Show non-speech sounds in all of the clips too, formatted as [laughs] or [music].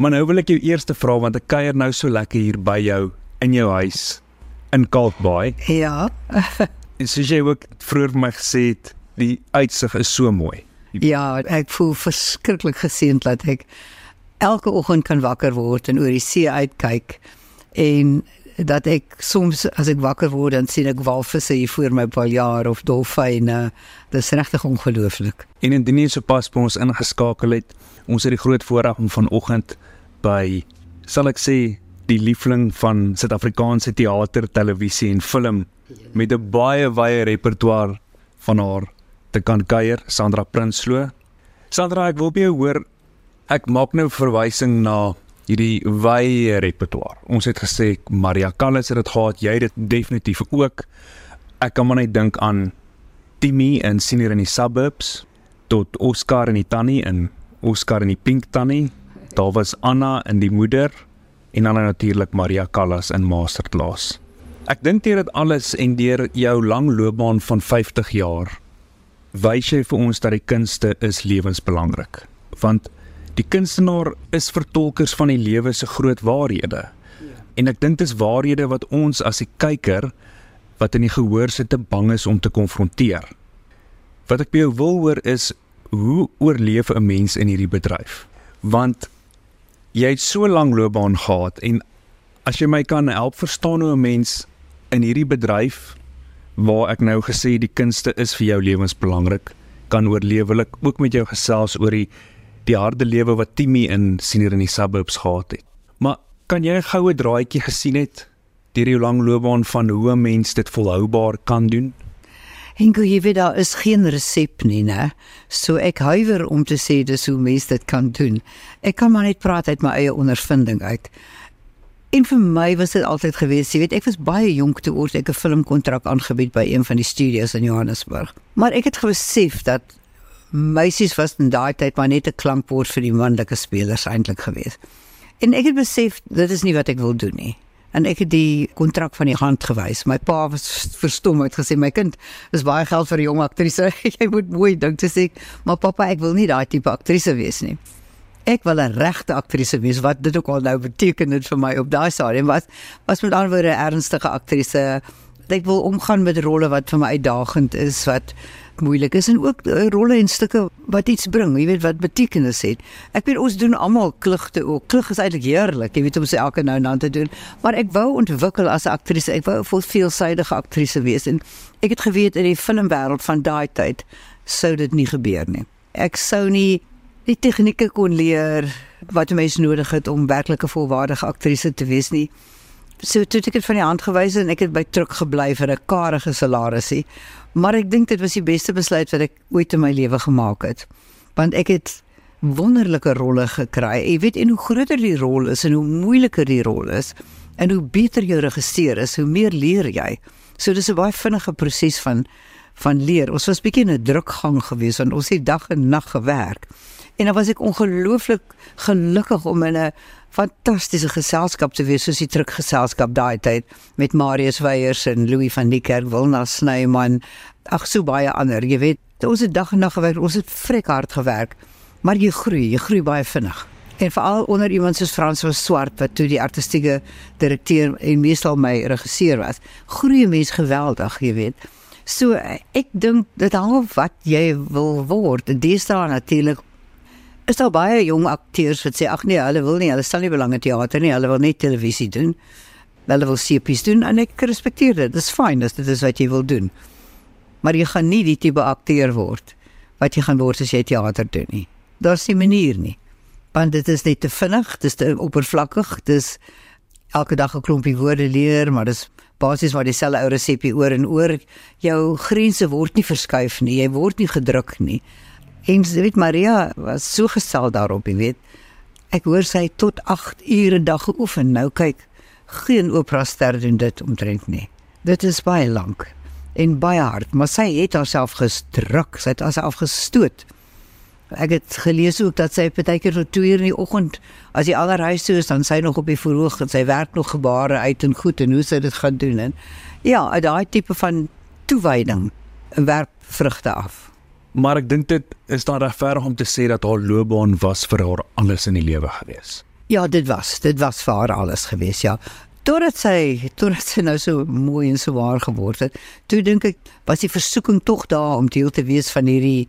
Maar nou wil ek jou eerste vra want ek kuier nou so lekker hier by jou in jou huis in Kalkbaai. Ja. [laughs] En soos jy ook vroeër vir my gesê het, die uitsig is so mooi. Ja, ek voel verskriklik geseënd dat ek elke oggend kan wakker word en oor die see uitkyk en dat ek soms as ek wakker word dan sien ek walvisse hier voor my paljaar of dolfyne. Dis regtig ongelooflik. En indien jy sopas by ons ingeskakel het, ons het die groot voorreg om vanoggend by sal ek sê die liefling van Suid-Afrikaanse teater, televisie en film met 'n baie wye repertoire van haar te kan kuier, Sandra Prinsloo. Sandra, ek wil by jou hoor ek maak nou verwysing na hierdie wye repertoire. Ons het gesê Maria Callas het dit gehad, jy het dit definitief ook. Ek kan maar net dink aan Timmy in Senior in die Suburbs tot Oscar in die Tannie in Oscar in die Pink Tannie. Daar was Anna in die moeder en dan natuurlik Maria Callas in Masterclass. Ek dink deur dit alles en deur jou lang loopbaan van 50 jaar wys jy vir ons dat die kunste is lewensbelangrik. Want die kunstenaar is vertolkers van die lewe se groot waarhede. En ek dink dis waarhede wat ons as 'n kyker wat in die gehoor sit te bang is om te konfronteer. Wat ek by jou wil hoor is hoe oorleef 'n mens in hierdie bedryf? Want jy het so lank loopbaan gehad en as jy my kan help verstaan hoe 'n mens in hierdie bedryf waar ek nou gesê die kunste is vir jou lewensbelangrik kan oorlewelik ook met jou gesels oor die die harde lewe wat Timmy in senior in die suburbs gehad het. Maar kan jy 'n goue draadjie gesien het deur jou lang loopbaan van hoe 'n mens dit volhoubaar kan doen? Henko, jy weet daar is geen resep nie, né? So ek huiwer om te sê dis hoe mense dit kan doen. Ek kan maar net praat uit my eie ondervinding uit. En vir my was dit altyd gewees, jy weet, ek was baie jonk toe oor ek 'n filmkontrak aangebied by een van die studios in Johannesburg. Maar ek het besef dat meisies was in daai tyd maar net 'n klankwoord vir die manlike spelers eintlik gewees. En ek het besef dit is nie wat ek wil doen nie. En ek het die kontrak van die hand gewys. My pa was verstom het gesê my kind, dis baie geld vir 'n jong aktrise. [laughs] Jy moet mooi dink te sê, maar pappa, ek wil nie daai tipe aktrise wees nie. Ek wil 'n regte aktrise wees wat dit ook al nou beteken het vir my op daai stadium was was met ander woorde 'n ernstige aktrise. Ek wil omgaan met rolle wat vir my uitdagend is, wat moeilik is en ook uh, rolle en stukke wat iets bring, jy weet wat betekenis het. Ek weet ons doen almal klugte ook. Klug is eintlik heerlik, jy weet om se elke nou en dan te doen, maar ek wou ontwikkel as 'n aktrise. Ek wou 'n veelsidige aktrise wees en ek het geweet in die filmwêreld van daai tyd sou dit nie gebeur nie. Ek sou nie die tegnieke kon leer wat mense nodig het om werklik 'n volwaardige aktrise te wees nie. So toe ek dit van die hand gewys en ek het by druk gebly vir 'n karige salarisie. Maar ek dink dit was die beste besluit wat ek ooit in my lewe gemaak het. Want ek het wonderlike rolle gekry. Jy weet en hoe groter die rol is en hoe moeiliker die rol is en hoe beter jou regisseur is, hoe meer leer jy. So dis 'n baie vinnige proses van van leer. Ons was bietjie in 'n drukgang gewees want ons het dag en nag gewerk. En dan was ek ongelooflik gelukkig om in 'n fantastiese geselskap te wees soos die drukgeselskap daai tyd met Marius Weyers en Louis van die Kerk, Wilna Snyman, ag so baie ander. Jy weet, ons het dag en nag gewerk, ons het vrek hard gewerk. Maar jy groei, jy groei baie vinnig. En veral onder iemand soos Frans van Swart wat toe die artistieke direkteur en meestal my regisseur was, groei 'n mens geweldig, jy weet. So ek dink dit hang af wat jy wil word. Deesdae natuurlik is daar baie jong akteurs wat sê ag nee, hulle wil nie, hulle stel nie belang in teater nie, hulle wil net televisie doen. Hulle wil sepies doen en ek respekteer dit. Dis fyn as dit is wat jy wil doen. Maar jy gaan nie die tipe akteur word wat jy gaan word as jy teater doen nie. Daar's nie manier nie. Want dit is net te vinnig, dit is te oppervlakkig, dis elke dag 'n klompie woorde leer, maar dis basies wat dieselfde ou resepie oor en oor. Jou grense word nie verskuif nie, jy word nie gedruk nie. En jy weet Maria was so gestel daarop, jy weet. Ek hoor sy tot 8 ure 'n dag geoefen. Nou kyk, geen opera ster doen dit omtrent nie. Dit is baie lank en baie hard, maar sy het haarself gestruk, sy het haarself gestoot. Ek het gelees ook dat sy partykeer tot 2 uur in die oggend as jy al huis toe is, dan sy nog op die verhoog en sy werk nog gebare uit en goed en hoe sy dit gaan doen en ja, daai tipe van toewyding werp vrugte af. Maar ek dink dit is dan regverdig om te sê dat haar loopbaan was vir haar alles in die lewe gewees. Ja, dit was, dit was vir haar alles gewees, ja. Totdat sy, totdat sy nou so mooi en so waar geword het, toe dink ek was die versoeking tog daar om deel te wees van hierdie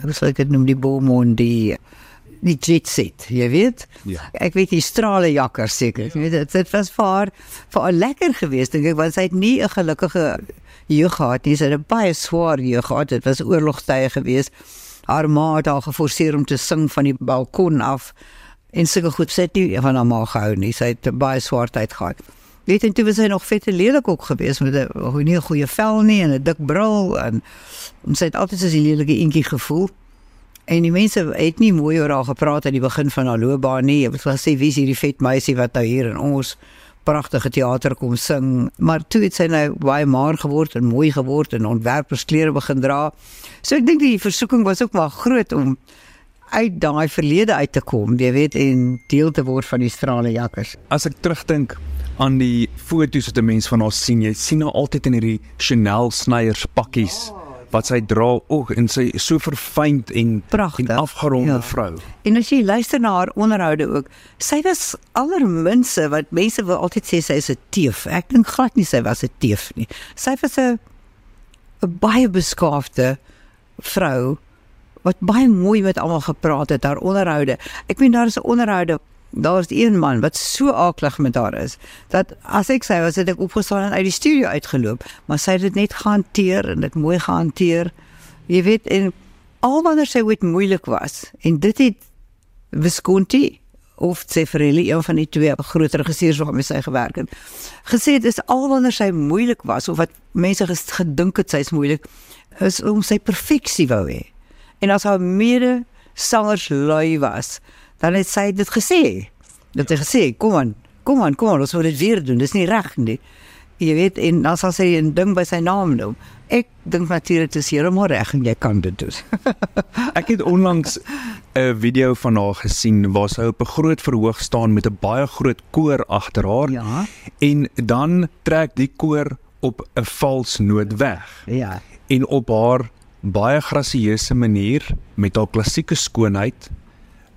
hoe sal ek dit noem die bomon die die jet set, jy weet? Ja. Ek weet die strale jakker seker. Jy weet dit, dit was vir haar vir haar lekker geweest dink ek want sy het nie 'n gelukkige jeug gehad nie. Sy het 'n baie swaar jeug gehad. Dit was oorlogtye geweest. Haar ma het haar geforseer om te sing van die balkon af en sulke goed het nie van haar ma gehou nie. Sy het 'n baie swaar tyd gehad. Weet en toe was sy nog vet en lelik ook geweest met 'n nie 'n goeie vel nie en 'n dik bril en, sy het altyd as 'n lelike eentjie gevoel. En die mense het nie mooi oor haar gepraat aan die begin van haar loopbaan nie. Hulle het gesê wie is hierdie vet meisie wat nou hier in ons pragtige teater kom sing. Maar toe het sy nou baie maar geword en mooi geword en ontwerpersklere begin dra. So ek dink die versoeking was ook maar groot om uit daai verlede uit te kom, jy weet, en deel te word van die strale jakkers. As ek terugdink aan die foto's wat 'n mens van haar sien, jy sien haar altyd in hierdie Chanel sneiers pakkies wat sy dra. Oeg, en sy is so verfynd en Pragtig, en afgeronde ja. vrou. En as jy luister na haar onderhoude ook, sy was allerminste wat mense wil altyd sê sy is 'n teef. Ek dink glad nie sy was 'n teef nie. Sy was 'n 'n baie beskaafde vrou wat baie mooi met almal gepraat het haar onderhoude. Ek meen daar is 'n onderhoude Daar's een man wat so aaklig met haar is dat as ek sy was het ek opgestaan en uit die studio uitgeloop, maar sy het dit net gehanteer en dit mooi gehanteer. Jy weet en al wanneer sy ooit moeilik was en dit het Visconti of Zeffirelli een van die twee groot regisseurs waarmee sy gewerk het gesê dit is al wanneer sy moeilik was of wat mense gedink het sy's moeilik is om sy perfeksie wou hê en as haar mede sangers lui was dan het sy dit gesê. Dat sy gesê kom aan kom aan kom aan ons moet dit weer doen. Dis nie reg nie. Jy weet en dan sal sy 'n ding by sy naam noem. Ek dink natuurlik dis heeltemal reg en jy kan dit doen. [laughs] Ek het onlangs 'n video van haar gesien waar sy op 'n groot verhoog staan met 'n baie groot koor agter haar ja. en dan trek die koor op 'n vals noot weg. ja. En op haar baie grasieuse manier met haar klassieke skoonheid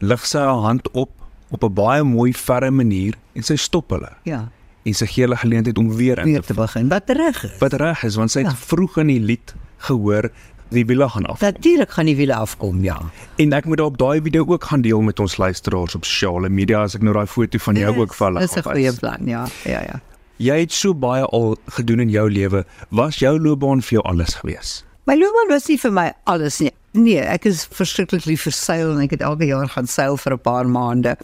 lig sy haar hand op op 'n baie mooi verre manier en sy stop hulle. ja En sy gee hulle geleentheid om weer in weer te te begin wat reg is wat reg is want sy het Ja. vroeg in die lied gehoor die wiele gaan af. Natuurlik gaan die wiele afkom, ja. En ek moet op daai video ook gaan deel met ons luisteraars op sosiale media as ek nou daai foto van jou ook vir hulle Dis 'n goeie plan, ja. Ja, ja. Jy het so baie al gedoen in jou lewe. Was jou loopbaan vir jou alles gewees? My loopbaan was nie vir my alles nie. Nee, ek is verskriklik lief vir seil en ek het elke jaar gaan seil vir 'n paar maande.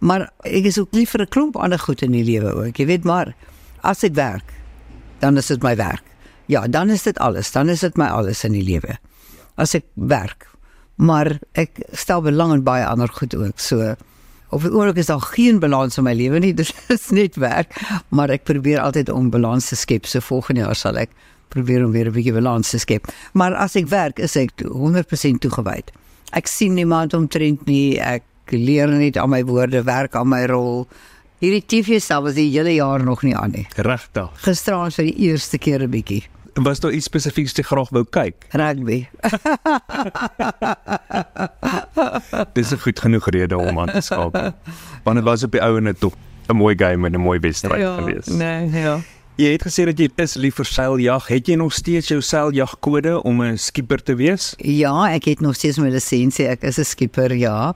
Maar ek is ook lief vir 'n klomp ander goed in die lewe ook. Jy weet maar, as ek werk, dan is dit my werk. Ja, dan is dit alles, dan is dit my alles in die lewe. As ek werk. Maar ek stel belang in baie ander goed ook. So op die oomblik is daar geen balans in my lewe nie. [laughs] Dit is net werk, maar ek probeer altyd om balans te skep. So volgende jaar sal ek probeer om weer 'n bietjie balans te skep. Maar as ek werk, is ek toe- 100% toegewyd. Ek sien niemand omtrent nie. Ek leer net aan my woorde, werk aan my rol. Hierdie TV stel was die hele jaar nog nie aan nie. Regtig. Gisteraan vir die eerste keer 'n bietjie. Was daar iets spesifieks wat jy graag wou kyk? Rugby. [laughs] Dis 'n goed genoeg rede om aan te skakel. Want dit was op die ouene tog 'n mooi game en 'n mooi wedstryd gewees. Nee, ja. Jy het gesê dat jy is lief vir seiljag. Het jy nog steeds jou seiljagkode om 'n skipper te wees? Ja, ek het nog steeds my lisensie. Ek is 'n skipper, ja.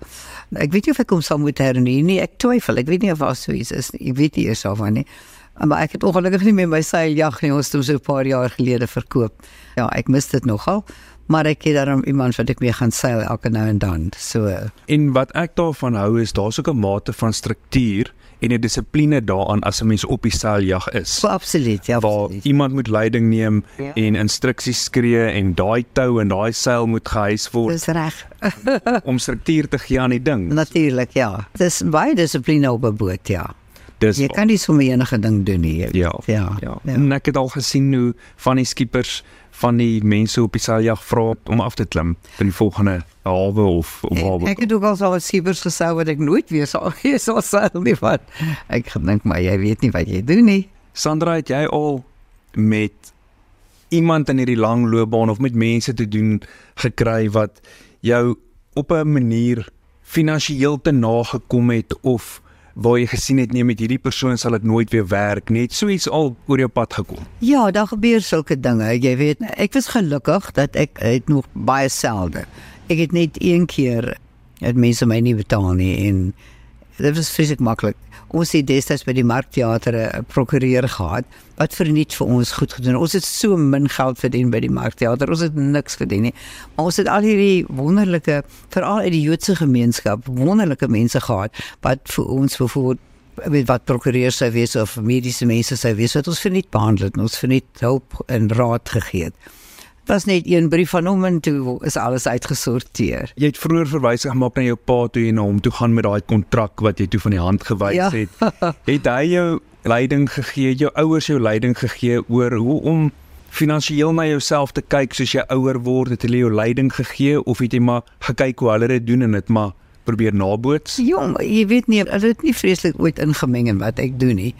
Ek weet nie of ek hom sal moet hernie nie. Ek twyfel. Ek weet nie of daar so iets is nie. Ek weet nie eers of van nie. Maar ek het ongelukkig nie meer my seiljag nie. Ons het hom so 'n paar jaar gelede verkoop. Ja, ek mis dit nogal. Maar ek het daarom iemand wat ek mee gaan seil elke nou en dan. So En wat ek daarvan hou is daar's ook 'n mate van struktuur en 'n dissipline daaraan as 'n mens op die seiljag is. so absoluut, ja. waar Absoluut. iemand moet leiding neem Ja. en instruksies skree en daai tou en daai seil moet gehuis word Dis reg. [laughs] om struktuur te gee aan die ding. Natuurlik, ja. Dis baie dissipline op 'n boot, ja. Dis Jy kan nie sommer enige ding doen nie. ja. Ja. ja. ja. En ek het al gesien hoe van die skippers van die mense op die seiljag vra om af te klim by die volgende hawe of Ek, hawe. ek het ook al so skippers gesou wat ek nooit weer sal [laughs] wees sal seil nie wat. Ek gedink maar jy weet nie wat jy doen nie. Sandra, het jy al met iemand in hierdie lang loopbaan of met mense te doen gekry wat jou op 'n manier finansiëel te nagekom het of waar jy gesien het nee met hierdie persoon sal dit nooit weer werk net so iets al oor jou pad gekom. Ja, daar gebeur sulke dinge. Jy weet, ek was gelukkig dat ek het nog baie selde. Ek het net een keer het mense my nie betaal nie en dit was fisiek maklik ons het destyds by die Markteater 'n prokureur gehad wat verniet vir ons goed gedoen. Ons het so min geld verdien by die Markteater. Ons het niks verdien nie. Maar ons het al hierdie wonderlike veral uit die Joodse gemeenskap wonderlike mense gehad wat vir ons byvoorbeeld met wat prokureurs sou wees of mediese mense sou wees wat ons verniet behandel het. Ons verniet hulp en raad gegee het was net een brief van hom en toe is alles uitgesorteer. Jy het vroeër verwys gemaak na jou pa toe en na hom toe gaan met daai kontrak wat jy toe van die hand gewys ja. het. het hy jou leiding gegee, jou ouers jou leiding gegee oor hoe om finansiëel na jouself te kyk soos jy ouer word, het hulle jou leiding gegee of het jy maar gekyk hoe hulle dit doen en dit maar probeer naboots? Jong, jy weet nie, hulle het nie vreeslik ooit ingemeng in wat ek doen nie.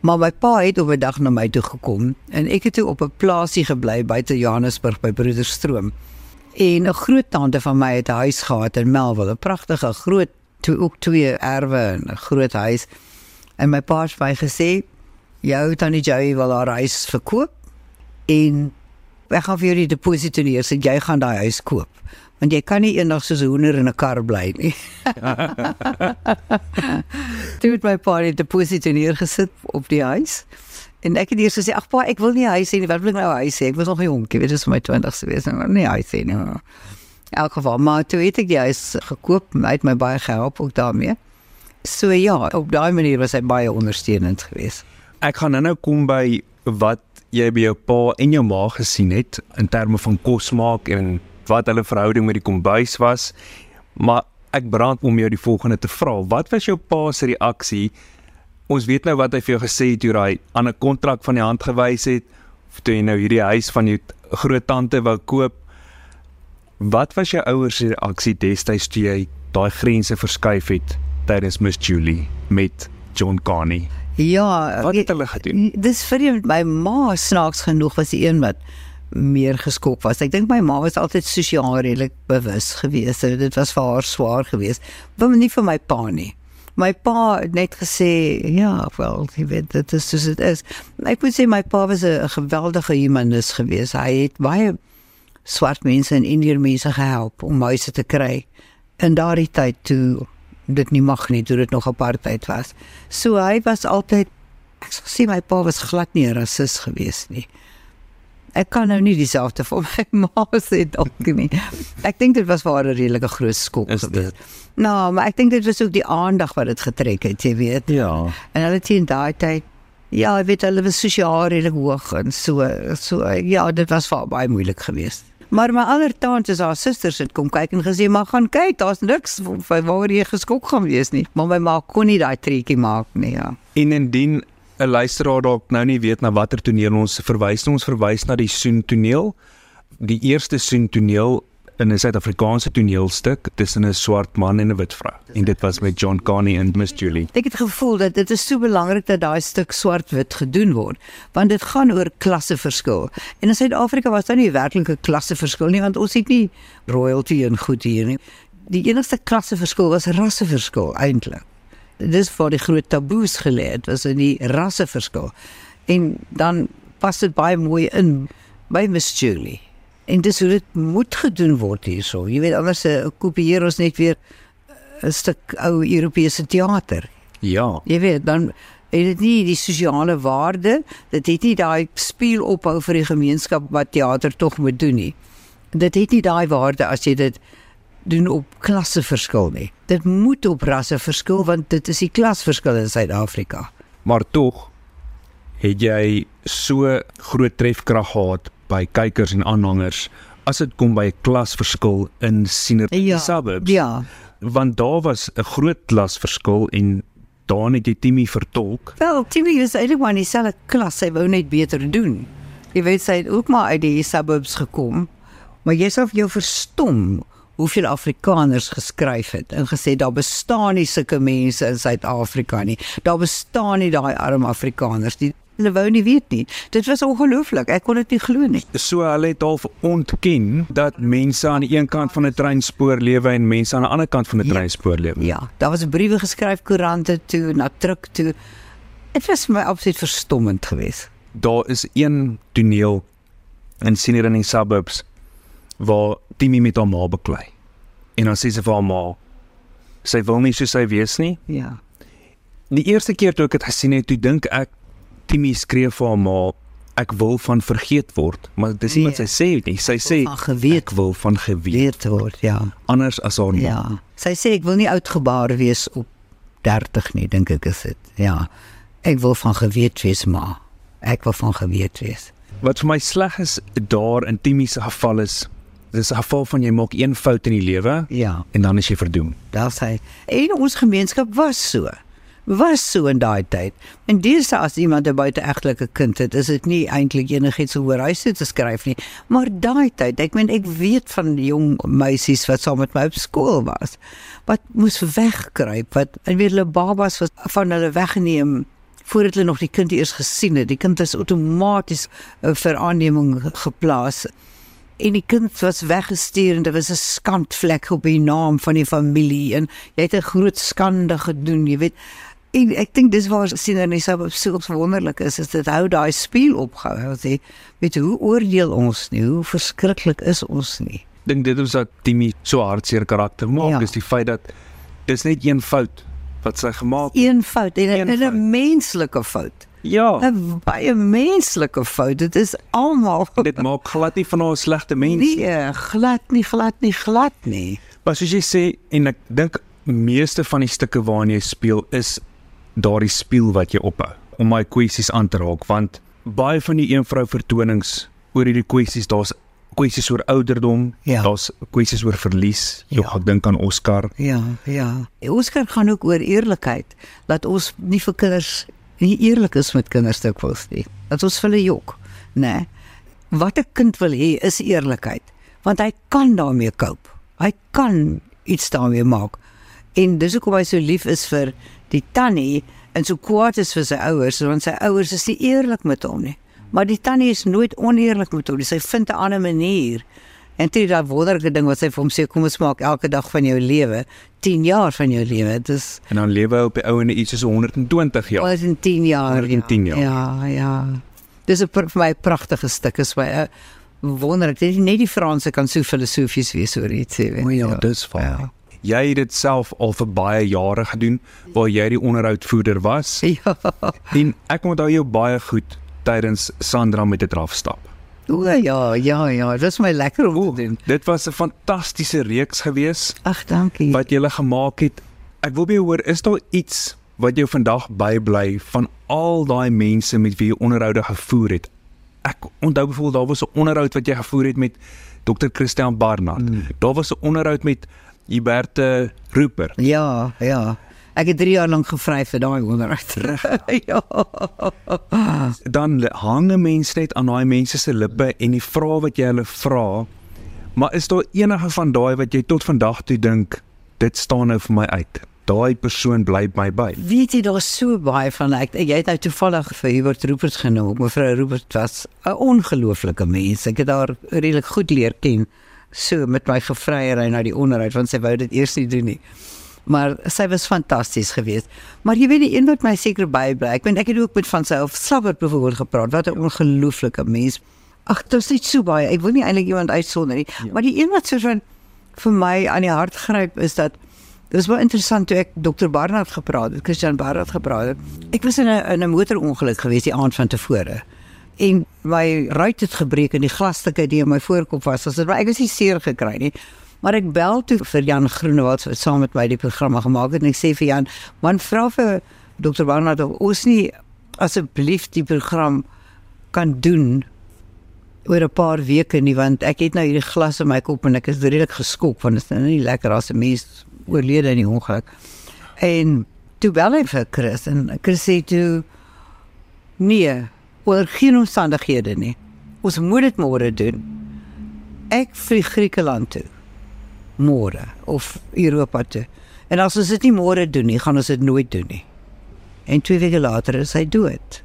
Maar my pa het op 'n dag na my toe gekom en ek het toe op 'n plaasie gebly buite Johannesburg by Broederstroom. En 'n groot tante van my het 'n huis gehad in Melville, 'n pragtige groot toe ook twee erwe en 'n groot huis. En my pa het my gesê, "Jou tannie Joey wil haar huis verkoop en ek gaan vir jou die deposito neer, sê jy gaan daai huis koop." Want jy kan nie eendag soos 'n hoender in 'n kar bly nie. [laughs] Toe het my pa net 'n deposito neergesit op die huis. En ek het eers gesê, "Ag pa, ek wil nie huis hê nie. Wat wil ek nou huis hê? Ek was nog jonk, jy weet, dis my 20ste wees, nou nie huis hê nie." In elk geval, maar toe het ek die huis gekoop, my het my baie gehelp ook daarmee. So ja, op daai manier was hy baie ondersteunend geweest. Ek gaan nou-nou kom by wat jy by jou pa en jou ma gesien het in terme van kos maak en wat hulle verhouding met die kombuis was. Maar ek brand om jou die volgende te vra. Wat was jou pa se reaksie? Ons weet nou wat hy vir jou gesê het oor daai ander kontrak van die hand gewys het toe jy nou hierdie huis van jou groot tante wou koop. Wat was jou ouers se reaksie destyds toe jy daai grense verskuif het tydens Miss Julie met John Carney? Ja, wat het hulle gedoen? Dis vir my ma snaaks genoeg was die een wat meer geskok was. Ek dink my ma was altyd sosiaal redelik bewus geweest. So dit was vir haar swaar geweest, maar nie vir my pa nie. My pa het net gesê, ja, wel, jy weet dit is soos dit is. Ek moet sê my pa was 'n geweldige humanis geweest. Hy het baie swart mense en indiër mense gehelp om huise te kry in daardie tyd toe dit nie mag nie, toe dit nog apartheid was. So hy was altyd ek sê my pa was glad nie 'n rasis geweest nie ek kan nou nie dieselfde vir my [laughs] ma sê dalk nie. Ek dink dit was vir haar 'n redelike groot skok geweest. Nou, maar ek dink dit was ook die aandag wat dit getrek het, jy weet. Ja. En hulle teen daai tyd ja, ek weet hulle was sosiaal redelik hoog en so so ja, dit was vir baie moeilik geweest. Maar my ander tantes, haar susters het kom kyk en gesê, "Maar gaan kyk, daar's niks waar jy geskok gaan wees nie." Maar my ma kon nie daai treetjie maak nie, ja. En indien 'n luisteraar dalk nou nie weet na watter toneel ons verwys nie, ons verwys na die Soen toneel. Die eerste Soen toneel in 'n Suid-Afrikaanse toneelstuk tussen 'n swart man en 'n wit vrou. En dit was met John Carney en Miss Julie. Ek het gevoel dat dit is so belangrik dat daai stuk swart-wit gedoen word, want dit gaan oor klasseverskil. En in Suid-Afrika was daar nie werklike klasseverskil nie, want ons het nie royalty en goed hier nie. Die enigste klasseverskil was rasseverskil eintlik dis vir die groot taboes gelê het was in die rasseverskil. En dan pas dit baie mooi in by Miss Julie. En dis hoe dit moet gedoen word hierso. Jy weet anders uh, kopieer ons net weer 'n stuk ou Europese teater ja. Jy weet dan het dit nie die sosiale waarde dit het nie daai speel ophou vir die gemeenskap wat teater tog moet doen nie. Dit het nie daai waarde as jy dit doen op klasseverskil nie. Dit moet op rasseverskil want dit is die klasverskil in Suid-Afrika. Maar tog het jy so groot trefkrag gehad by kykers en aanhangers as dit kom by 'n klasverskil in siener ja, suburbs. Ja. Want daar was 'n groot klasverskil en daar het jy Timmy vertolk. Wel, Timmy is eintlik maar in dieselfde klas, hy wou net beter doen. Jy weet sy het ook maar uit die suburbs gekom. Maar jy sou jou verstom hoeveel Afrikaners geskryf het en gesê daar bestaan nie sulke mense in Suid-Afrika nie. Daar bestaan nie daai arm Afrikaners. Die Hulle wou nie weet nie. Dit was ongelooflik. Ek kon dit nie glo nie. So hulle het half ontken dat mense aan die een kant van 'n treinspoor lewe en mense aan die ander kant van 'n Ja. treinspoor lewe. Ja, daar was briewe geskryf koerante toe, na druk toe. Dit was vir my absoluut verstommend geweest. Daar is een toneel in sien hier in die suburbs waar Timmy met haar ma beklei. En dan sê sy vir haar ma sy wil nie so sy wees nie. Ja. Die eerste keer toe ek dit gesien het, toe dink ek Timmy skree vir haar ma ek wil van vergeet word, maar dis nie wat sy Nee. sê nie. Sy sê van geweet ek wil van geweet weet word, ja. anders as haar ma. Ja. Sy sê ek wil nie oudgebaar wees op 30 nie, dink ek is dit. Ja. Ek wil van geweet wees, ma. Ek wil van geweet wees. Wat vir my sleg is daar in Timmy se geval is dis 'n geval van jy maak een fout in die lewe Ja. en dan is jy verdoem. Daar sê en ons gemeenskap was so. Was so in daai tyd. En dis as iemand 'n buiteegtelike kind het, is dit nie eintlik enigiets oor huis toe te skryf nie. Maar daai tyd, ek meen ek weet van jong meisies wat saam met my op skool was. Wat moes wegkruip, wat en weet hulle babas was van hulle weggeneem voordat hulle nog die kind eers gesien het. Die kind is outomaties uh, vir aanneming geplaas en die kind was weggestuur en dit was 'n skandvlek op die naam van die familie en jy het 'n groot skande gedoen, jy weet. En ek dink dis waar sien en dis op so wonderlik is is dit hou daai speel opgehou. Hy sê, weet hoe oordeel ons nie? Hoe verskriklik is ons nie? Dink dit is dat Timmy so hartseer karakter maak, Ja. dis die feit dat dis net een fout wat sy gemaak het. Een fout en. 'n menslike fout. Ja, 'n Baie menslike fout. Dit is almal dit maak glad nie van 'n slegte mens nie. Nee, glad nie, glad nie, glad nie. Maar soos jy sê en ek dink meeste van die stukke waarna jy speel is daardie speel wat jy ophou om my kwessies aan te raak want baie van die een vrou vertonings oor hierdie kwessies daar's kwessies oor ouderdom, Ja. daar's kwessies oor verlies. Ja. ja. dink aan Oscar. Ja, ja. Oscar gaan ook oor eerlikheid. Dat ons nie vir kinders nie eerlik is met kinders dikwels nie. Dat ons hulle jok, né? Nee. Wat 'n kind wil hê is eerlikheid, want hy kan daarmee koop. Hy kan iets daarmee maak. En dis hoekom hy so lief is vir die tannie en so kwaad is vir sy ouers, want sy ouers is nie eerlik met hom nie. Maar die tannie is nooit oneerlik met hom. nie. Sy vind 'n ander manier. En dit is daai wonderlike ding wat sy vir hom sê, kom ons maak elke dag van jou lewe 10 jaar van jou lewe. Dit is En dan lewe hy op die ou en iets soos 120 jaar. was in 10 jaar. 110 jaar. Ja, ja. Dis 'n vir my 'n pragtige stuk is my 'n wonderlik. Dit is net die Franse kan so filosofies wees oor iets, jy weet. O ja, dis waar. Ja. Jy het dit self al vir baie jare gedoen waar jy die onderhoudvoerder was Ja. en ek onthou jou baie goed tydens Sandra met 'n drafstap. O ja, ja, ja. Dit was my lekker om te doen. Dit was 'n fantastiese reeks gewees Ag, dankie. wat jy gemaak het. Ek wil by jou hoor, is daar iets wat jou vandag bybly van al daai mense met wie jy onderhoude gevoer het? Ek onthou byvoorbeeld daar was 'n onderhoud wat jy gevoer het met Dr. Christian Barnard. Mm. Daar was 'n onderhoud met Huberte Rupert. Ja, ja. Ek het 3 jaar lank gevry vir daai onderhoud. [laughs] ja. Dan hang 'n mens net aan daai mense se lippe en die vrae wat jy hulle vra. Maar is daar enige van daai wat jy tot vandag toe dink dit staan nou vir my uit? Daai persoon bly by my by. Weet jy daar's so baie van ek jy het nou toevallig vir Hubert Rupert genoem. Mevrou Rupert was 'n ongelooflike mens. Ek het haar redelik goed leer ken. So met my gevryery na die onderhoud want sy wou dit eers nie doen nie. Maar sy was fantasties geweest. Maar jy weet die een wat my seker bybly. Ek weet ek het ook met van sy of Slabbert byvoorbeeld gepraat. Wat 'n ongelooflike mens. Ag, dit is net so baie. Ek wil nie eintlik iemand uitsonder nie, ja. maar die een wat so van vir my aan die hart gryp is dat was baie interessant toe ek Dr Barnard gepraat het, Christian Barnard gepraat het. Ek was in 'n in 'n motorongeluk gewees die aand van tevore. En my ruit het gebreek en die glasstukke die in my voorkop was, was dit maar ek was nie seer gekry nie. Maar ek bel toe vir Jan Groenewald wat saam met my die programma gemaak het en ek sê vir Jan, "Man vra vir Dr Barnard of ons nie asseblief die program kan doen oor 'n paar weke nie want ek het nou hierdie glas in my kop en ek is redelik geskok want dit is nou nie lekker as 'n mens oorlede in die ongeluk. En toe bel hy vir Chris en Chris sê toe nee, oor geen omstandighede nie. Ons moet dit môre doen. Ek vlieg Griekeland toe. Môre of Europa toe. En as ons dit nie môre doen nie, gaan ons dit nooit doen nie. En twee weke later is hy dood.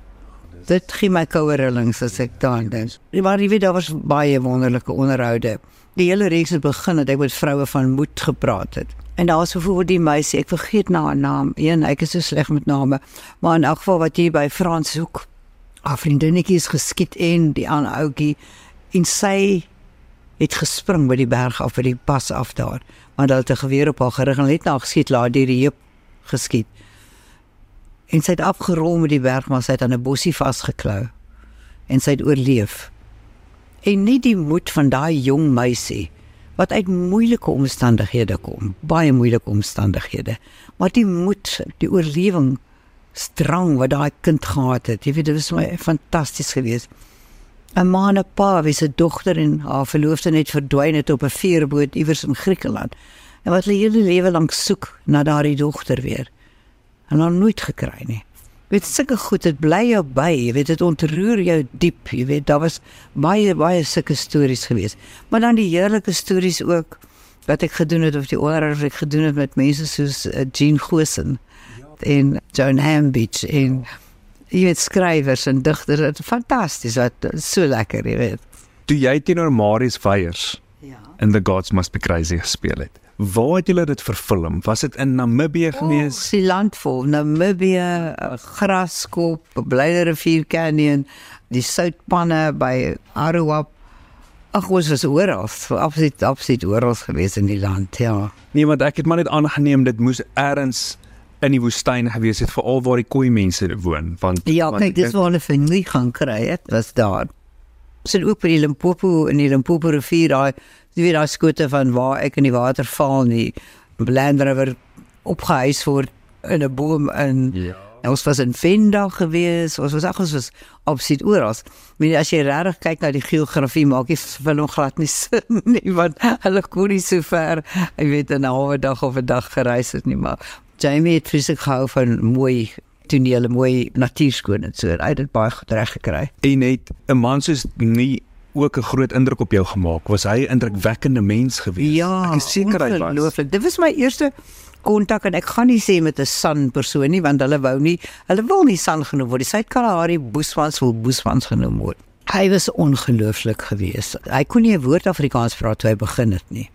Dit gee my koue rillings as ek daaraan dink. Maar jy weet daar was baie wonderlike onderhoude. Die hele reeks het begin het ek met vroue van moed gepraat het. En daar was voor die meisie, ek vergeet nou haar naam. Een, ek is so sleg met name, maar in elk geval wat jy by Frans soek. Haar vriendinnetjie is geskiet en die ander ouetjie en sy het gespring by die berg af by die pas af daar. Maar hulle het 'n geweer op haar gerig en net na geskiet laat deur die heup geskiet. En sy het afgerol met die berg maar sy het aan 'n bossie vasgeklou. En sy het oorleef. En nie die moed van daai jong meisie wat uit moeilike omstandighede kom, baie moeilike omstandighede, maar die moed, die oorlewing strang wat daai kind gehad het. Jy weet dit was my fantasties geweest. 'n Ma en 'n pa wie se dogter en haar verloofde net verdwyn het op 'n veerboot iewers in Griekeland. En wat hulle hele lewe lank soek na daardie dogter weer. En hulle nooit gekry nie. Weet sulke goed, dit bly jou by, jy weet dit ontroer jou diep, jy weet daar was baie baie sulke stories geweest. Maar dan die heerlike stories ook wat ek gedoen het of die onderhoud wat ek gedoen het met mense soos uh, Jean Gosen en Joan Hambidge en jy weet skrywers en digters, dit fantasties wat so lekker, jy weet. Toe jy teenoor Marius Veyers Ja. in The Gods Must Be Crazy gespeel het. Waar het julle dit verfilm? Was dit in Namibië gewees? Oh, die land vol Namibië, eh, Graskop, Blyde Rivier Canyon, die soutpanne by Aruap. Ag, ons was oral, absoluut absoluut oral gewees in die land, ja. Nee, want ek het maar net aangeneem dit moes eers in die woestyn gewees het veral waar die Khoi mense woon, want Ja, want kyk, dis waar hulle nie gaan kry het, was daar. Het ook by die Limpopo in die Limpopo rivier daai jy weet daai skote van waar ek in die water val nie. Bland River opgehuis word in 'n boom in Ja. En ons was in Venda gewees, ons was ag ons was absoluut oral. Maar as jy regtig kyk na die geografie maak jy vir hom glad nie [laughs] sin nie want hulle kon nie so ver, jy weet 'n halwe dag of 'n dag gereis het nie, maar Jamie het fisiek gehou van mooi tonele, mooi natuurskoon en so. Hy het dit baie goed reg gekry. En het 'n man soos nie ook 'n groot indruk op jou gemaak? Was hy 'n indrukwekkende mens gewees? Ja, ek is seker hy was. ongelooflik. Dit was my eerste kontak en ek gaan nie sê met 'n san persoon nie want hulle wou nie hulle wil nie san genoem word. Die Suid-Kalahari Boesmans wil Boesmans genoem word. Hy was ongelooflik geweest. Hy kon nie 'n woord Afrikaans praat toe hy begin het nie.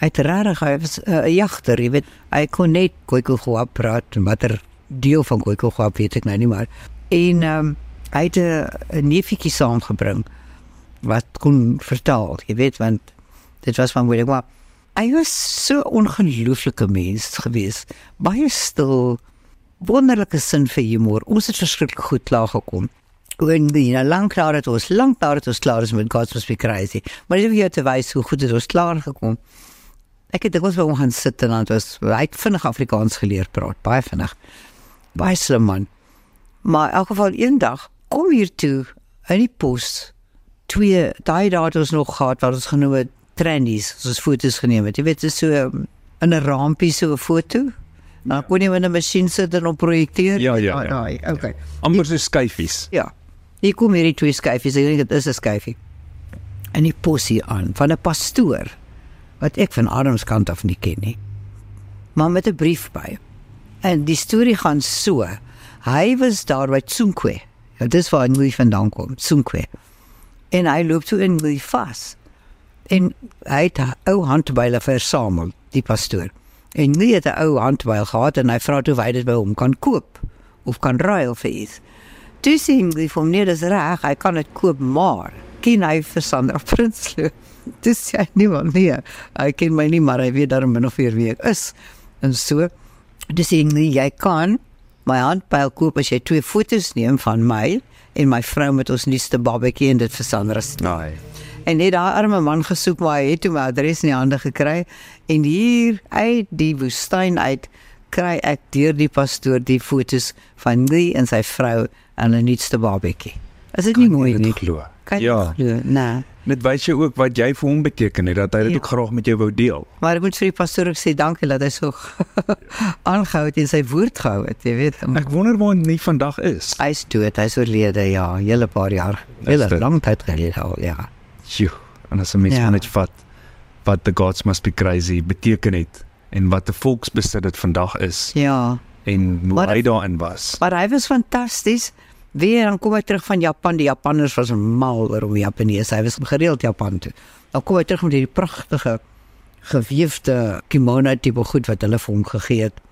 Hy het regtig hy was eh, 'n uh, jagter, jy weet. Hy kon net Khoikhoi praat, watter deel van Khoikhoi weet ek nou nie maar. En ehm um, hy het 'n- 'n neefietjie saamgebring wat kon vertaal, jy weet want dit was van maar hy was so ongelooflike mens gewees baie stil wonderlike sin vir humor ons het verskriklik goed klaar gekom en die nou lank nadat het ons lank nadat ons klaar is met God's Must Be Crazy maar jy weet te wys hoe goed het ons klaar gekom ek het dikwels by hom gaan sit en dan was hy het vinnig Afrikaans geleer praat baie vinnig. Baie slim man. Maar in elk geval eendag kom hier toe in die pos twee daai dae het ons nog gehad wat ons genoem het trendies soos foto's geneem het. Jy weet so um, in 'n rampie so 'n foto. Dan kon jy met 'n masjien sit en op projekteer Ja, ja, ja. daai okay amper so skyfies. ja. Hier kom hierdie twee skyfies. Ek dink dit is 'n skyfie. En die posie aan van 'n pastoor wat ek van Adams kant af nie ken nie. Maar met 'n brief by. En die storie gaan so. Hy was daar by Tsunkwe ja, dis waar hy vandaan kom Tsunkwe en hy loop toe in die vas. En hy het 'n ou handbyle versamel die pastoor. En nie het 'n ou handbyl gehad en hy vra toe hy dit by hom kan koop of kan ruil vir iets. Toe sien hy vir hom nee dis reg hy kan dit koop maar ken hy vir Sandra Prinsloo [laughs] dis ja niemand nie hy ken my nie maar hy weet daarom min of meer wie ek is en so dis sê hy jy kan my handpyl koop as jy twee foto's neem van my en my vrou met ons nuutste babatjie en dit vir Sandra stuur. Nee. En net daai arme man gesoek maar hy het toe my adres in die hande gekry en hier uit die woestyn uit kry ek deur die pastoor die foto's van hy en sy vrou en 'n nuutste babatjie. Is dit nie mooi nie? glo. Kan Ja. glo? Nee. Dit wys jou ook wat jy vir hom beteken het dat hy dit Ja. ook graag met jou wou deel. Maar ek moet vir die pastoor ook sê dankie dat hy so [laughs] aangehou het en sy woord gehou het, jy weet. Ek wonder waar hy vandag is. Hy is dood, hy is oorlede ja, hele paar jaar. Hele lang tyd gelede al, ja. Sjoe, en as 'n mens Ja. net vat wat the gods must be crazy beteken het en wat 'n volksbesit dit vandag is Ja. en hoe Maar- hy daarin was. Maar hy was fantasties Weer dan kom hy terug van Japan. Die Japanners was mal oor om Japaneese. Hy was gereeld Japan toe. Dan kom hy terug met hierdie pragtige geweefde kimono tipe goed wat hulle vir hom gegee het.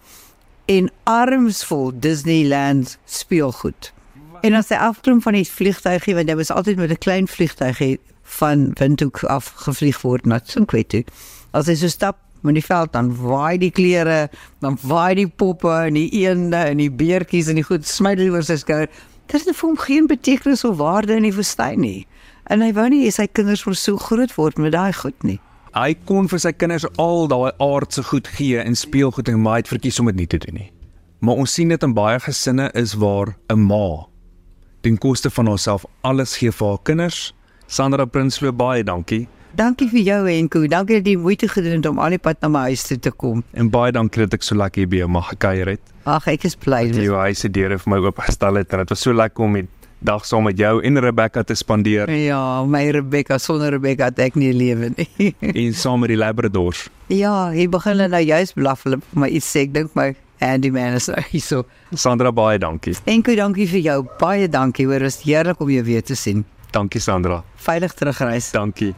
En arms vol Disneyland speelgoed. En as hy afklim van die vliegtuigie want hy was altyd met 'n klein vliegtuigie van Windhoek af gevlieg word na Tsinkwete. As hy so stap met die veld dan waai die klere, dan waai die poppe en die eende en die beertjies en die goed smytel oor sy skouer. Dit het vir hom geen betekenis of waarde in die woestyn nie. En hy wou nie hê sy kinders moet so groot word met daai goed nie. Hy kon vir sy kinders al daai aardse goed gee en speelgoed en maar hy het verkies om dit nie te doen nie. Maar ons sien dit in baie gesinne is waar 'n ma ten koste van haarself alles gee vir haar kinders. Sandra Prinsloo baie dankie. Dankie vir jou Enko. Dankie dat jy moeite gedoen het om al die pad na my huis toe te kom. En baie dankie dat ek so lekker hier by jou mag gekuier het. Ag, ek is bly. Dat jy jou huis se deure vir my oopgestel het en dit was so lekker om die dag saam met jou en Rebecca te spandeer. Ja, my Rebecca sonder Rebecca het ek nie lewe nie. [laughs] en saam met die labradors. Ja, hy begin hulle nou juist blaf hulle vir my iets sê. Ek dink my Andy man is [laughs] hy so. Sandra baie dankie. Enko dankie vir jou. Baie dankie. Hoor, was heerlik om jou weer te sien. Dankie Sandra. Veilig terugreis. Dankie.